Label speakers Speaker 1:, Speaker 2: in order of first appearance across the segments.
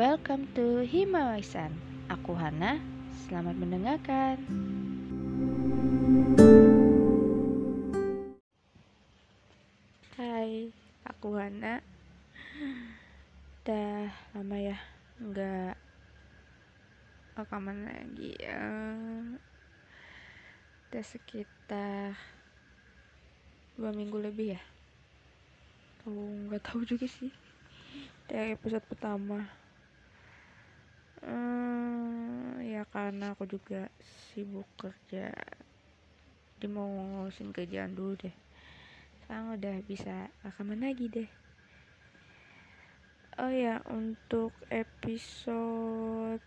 Speaker 1: Welcome to Himawaisan. Aku Hana. Selamat mendengarkan. Hai, aku Hana. Udah lama ya nggak rekaman lagi. Uh, udah sekitar dua minggu lebih ya. Aku nggak tahu juga sih dari episode pertama hmm, ya karena aku juga sibuk kerja. Jadi mau ngurusin kerjaan dulu deh. Sekarang udah bisa rekaman lagi deh. Oh ya untuk episode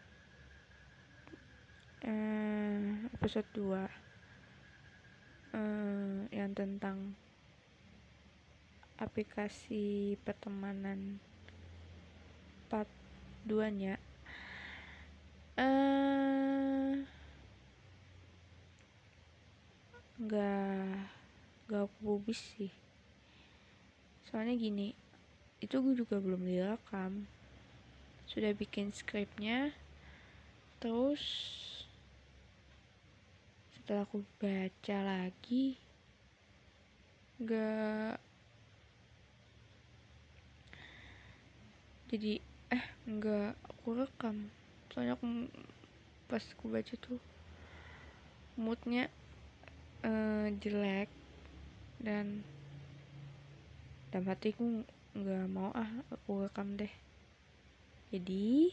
Speaker 1: eh, episode 2 eh, yang tentang aplikasi pertemanan part 2 nya uh, nggak nggak publis sih. Soalnya gini itu gue juga belum direkam. Sudah bikin skripnya terus setelah aku baca lagi nggak jadi eh enggak aku rekam soalnya aku pas aku baca tuh moodnya uh, jelek dan dalam hatiku nggak mau ah aku rekam deh. Jadi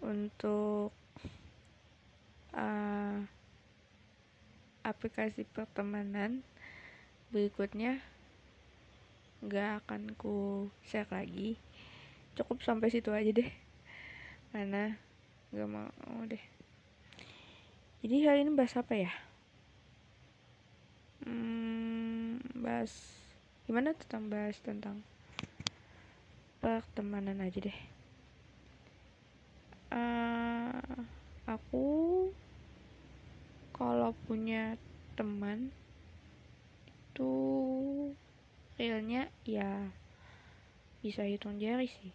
Speaker 1: untuk uh, aplikasi pertemanan berikutnya nggak akan ku share lagi. Cukup sampai situ aja deh karena gak mau. Deh. Jadi hari ini bahas apa ya? Hmm, bahas gimana tentang bahas tentang pertemanan aja deh. Uh, aku kalau punya teman itu realnya ya bisa hitung jari sih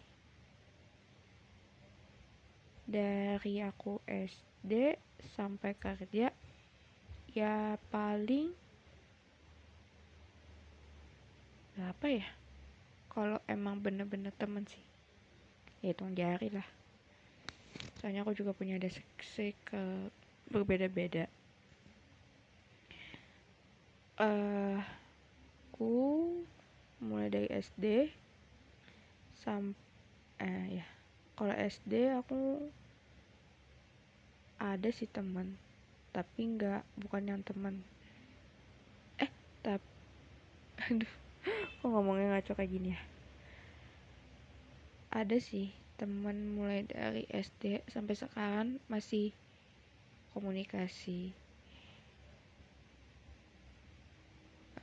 Speaker 1: dari aku SD sampai kerja ya paling apa ya? Kalau emang bener-bener temen sih ya hitung jari lah. Soalnya aku juga punya ada ke berbeda-beda. Uh, aku mulai dari SD sampai uh, ya kalau SD aku ada sih teman tapi nggak bukan yang teman eh tapi aduh kok ngomongnya ngaco kayak gini ya? Ada sih teman mulai dari SD sampai sekarang masih komunikasi.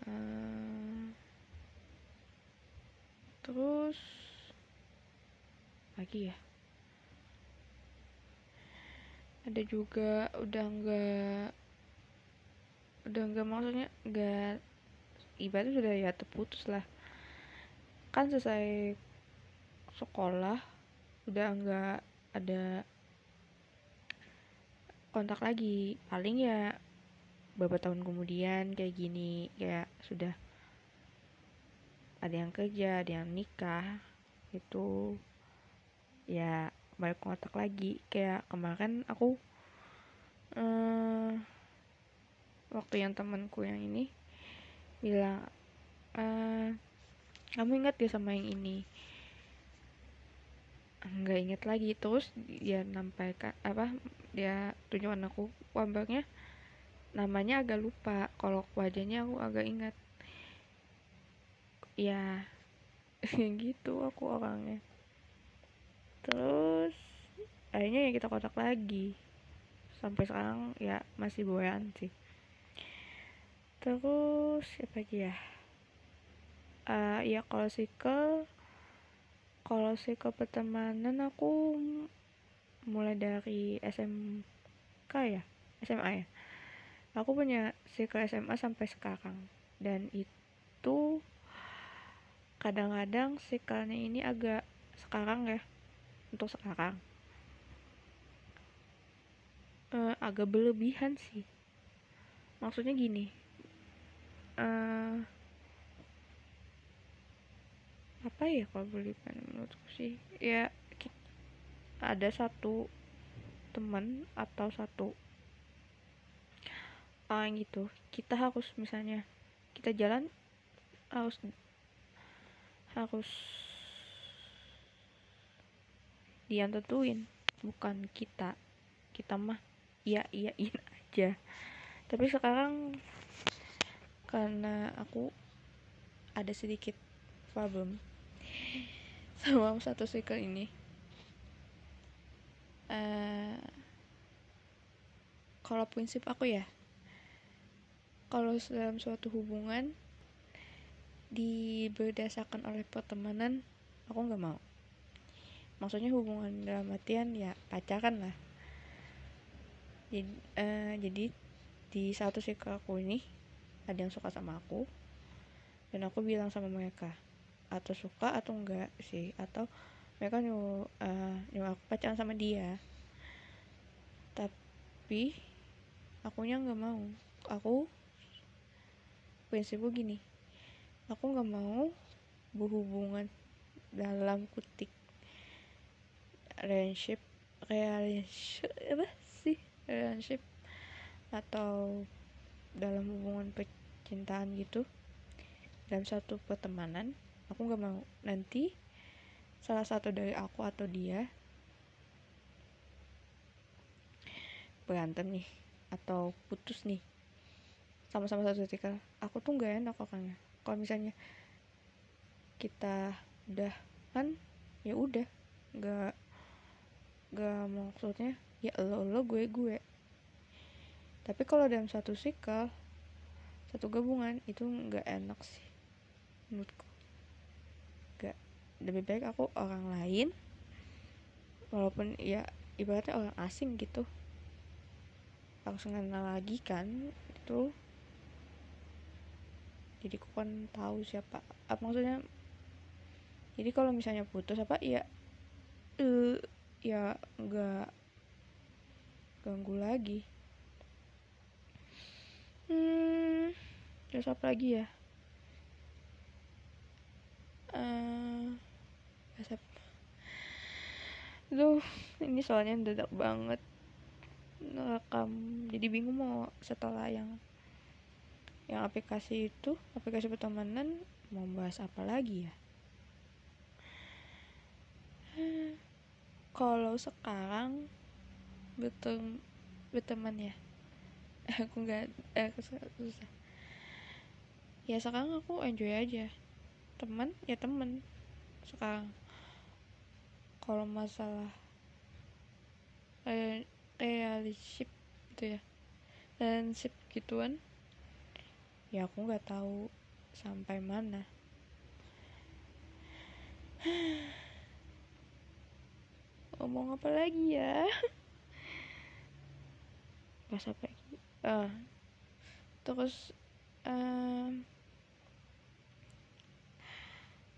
Speaker 1: Uh, terus lagi ya ada juga udah enggak udah enggak maksudnya enggak ibaratnya sudah ya terputus lah. Kan selesai sekolah udah enggak ada kontak lagi. Paling ya beberapa tahun kemudian kayak gini kayak sudah ada yang kerja ada yang nikah itu ya balik kontak lagi. Kayak kemarin aku uh, waktu yang temanku yang ini bilang uh, kamu ingat ya sama yang ini? Nggak inget lagi. Terus dia nampaikan apa dia tunjukkan aku gambarnya namanya agak lupa. Kalau wajahnya aku agak ingat. Ya gitu aku orangnya terus akhirnya ya kita kontak lagi. Sampai sekarang ya masih boyan sih. Terus siapa lagi ya? Uh, ya kalau ke kalau ke pertemanan aku mulai dari SMK ya? SMA ya? Aku punya ke SMA sampai sekarang. Dan itu kadang-kadang sikalnya ini agak sekarang ya untuk sekarang. Uh, agak berlebihan sih. Maksudnya gini. Uh, apa ya kalau berlebihan menurutku sih? Ya ada satu teman atau satu orang gitu. Kita harus misalnya kita jalan harus harus dia tentuin bukan kita. Kita mah iya iyain aja. Tapi sekarang karena aku ada sedikit problem sama satu cycle ini uh, kalau prinsip aku ya kalau dalam suatu hubungan diberdasarkan oleh pertemanan aku nggak mau maksudnya hubungan dalam artian ya pacaran lah. Jadi, uh, jadi di satu sikap aku ini ada yang suka sama aku dan aku bilang sama mereka atau suka atau enggak sih atau mereka nyuruh uh, nyuruh aku pacaran sama dia. Tapi akunya nggak mau. Aku prinsipku gini aku nggak mau berhubungan dalam kutik relationship relationship apa sih? Relationship atau dalam hubungan percintaan gitu dalam satu pertemanan aku nggak mau. Nanti salah satu dari aku atau dia berantem nih atau putus nih sama-sama satu titik aku tuh nggak enak orangnya. Kalau misalnya kita udah kan ya udah nggak nggak maksudnya ya lo lo gue gue. Tapi kalau dalam satu sikal satu gabungan itu nggak enak sih menurutku. Nggak lebih baik aku orang lain walaupun ya ibaratnya orang asing gitu. Langsung kenal lagi kan itu jadi aku kan tahu siapa apa maksudnya? Jadi kalau misalnya putus apa ya uh, ya nggak ganggu lagi. Hmm terus apa lagi ya? Uh, Duh, ini soalnya dadak banget ngerekam. Jadi bingung mau setelah yang yang aplikasi itu aplikasi pertemanan mau bahas apa lagi ya kalau sekarang betul berteman ya? Aku nggak eh, susah ya sekarang aku enjoy aja. Teman ya teman sekarang kalau masalah kayak relationship gitu ya. Relationship gituan ya aku nggak tahu sampai mana ngomong apa lagi ya? Bahas apa lagi? Uh, terus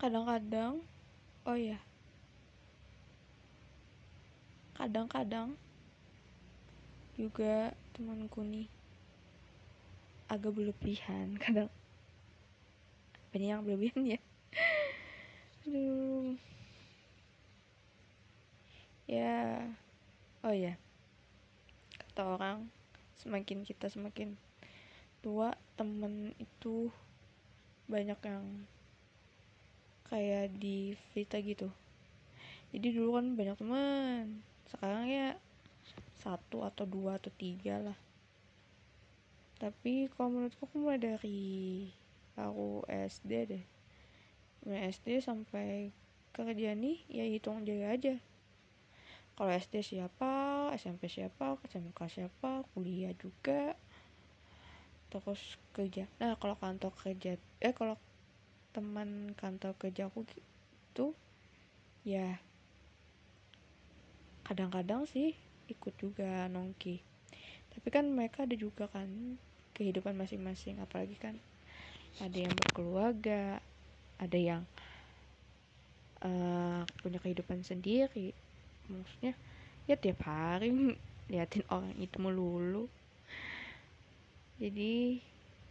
Speaker 1: kadang kadang-kadang oh ya kadang-kadang juga temanku nih agak berlebihan kadang. Banyak yang berlebihan ya? Aduh ya oh ya kata orang semakin kita semakin tua temen itu banyak yang kayak di Vita gitu. Jadi dulu kan banyak teman sekarang ya satu atau dua atau tiga lah. Tapi kalau menurutku aku mulai dari aku SD deh. Mulai SD sampai kerja nih ya hitung jaga aja kalau SD siapa SMP siapa SMK siapa kuliah juga. Terus kerja. Nah kalau kantor kerja eh kalau teman kantor kerja aku gitu ya kadang-kadang sih ikut juga nongki. Tapi kan mereka ada juga kan kehidupan masing-masing. Apalagi kan ada yang berkeluarga ada yang uh, punya kehidupan sendiri maksudnya ya tiap hari liatin orang itu melulu. Jadi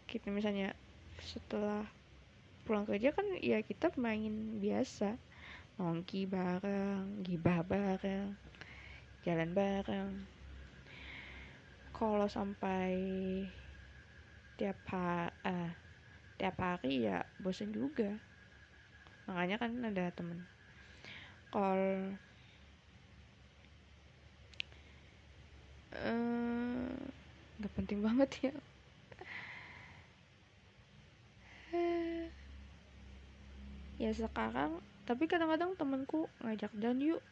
Speaker 1: kita misalnya setelah pulang kerja kan ya kita main biasa. Nongki bareng gibah bareng jalan bareng. Kalau sampai tiap hari uh, tiap hari ya bosen juga. Makanya kan ada temen. Call uh, penting banget ya. Ya sekarang tapi kadang-kadang temenku ngajak dan yuk.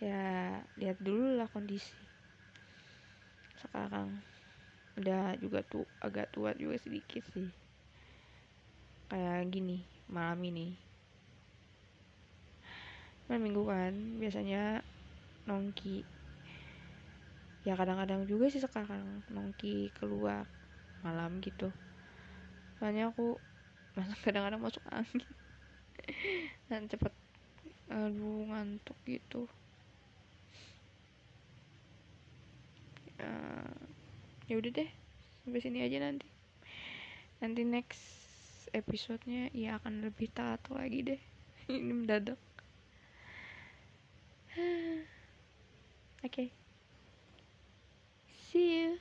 Speaker 1: Ya lihat dulu lah kondisi. Sekarang udah juga tuh agak tua juga sedikit sih. Kayak gini malam ini. Malam minggu kan biasanya nongki ya kadang-kadang juga sih sekarang nongki keluar malam gitu. Soalnya aku kadang-kadang masuk angin. Dan cepet aduh ngantuk gitu. Ya, ya udah deh. Sampai sini aja nanti. Nanti next episodenya ya akan lebih taat lagi deh. Ini mendadak. Oke. okay. See you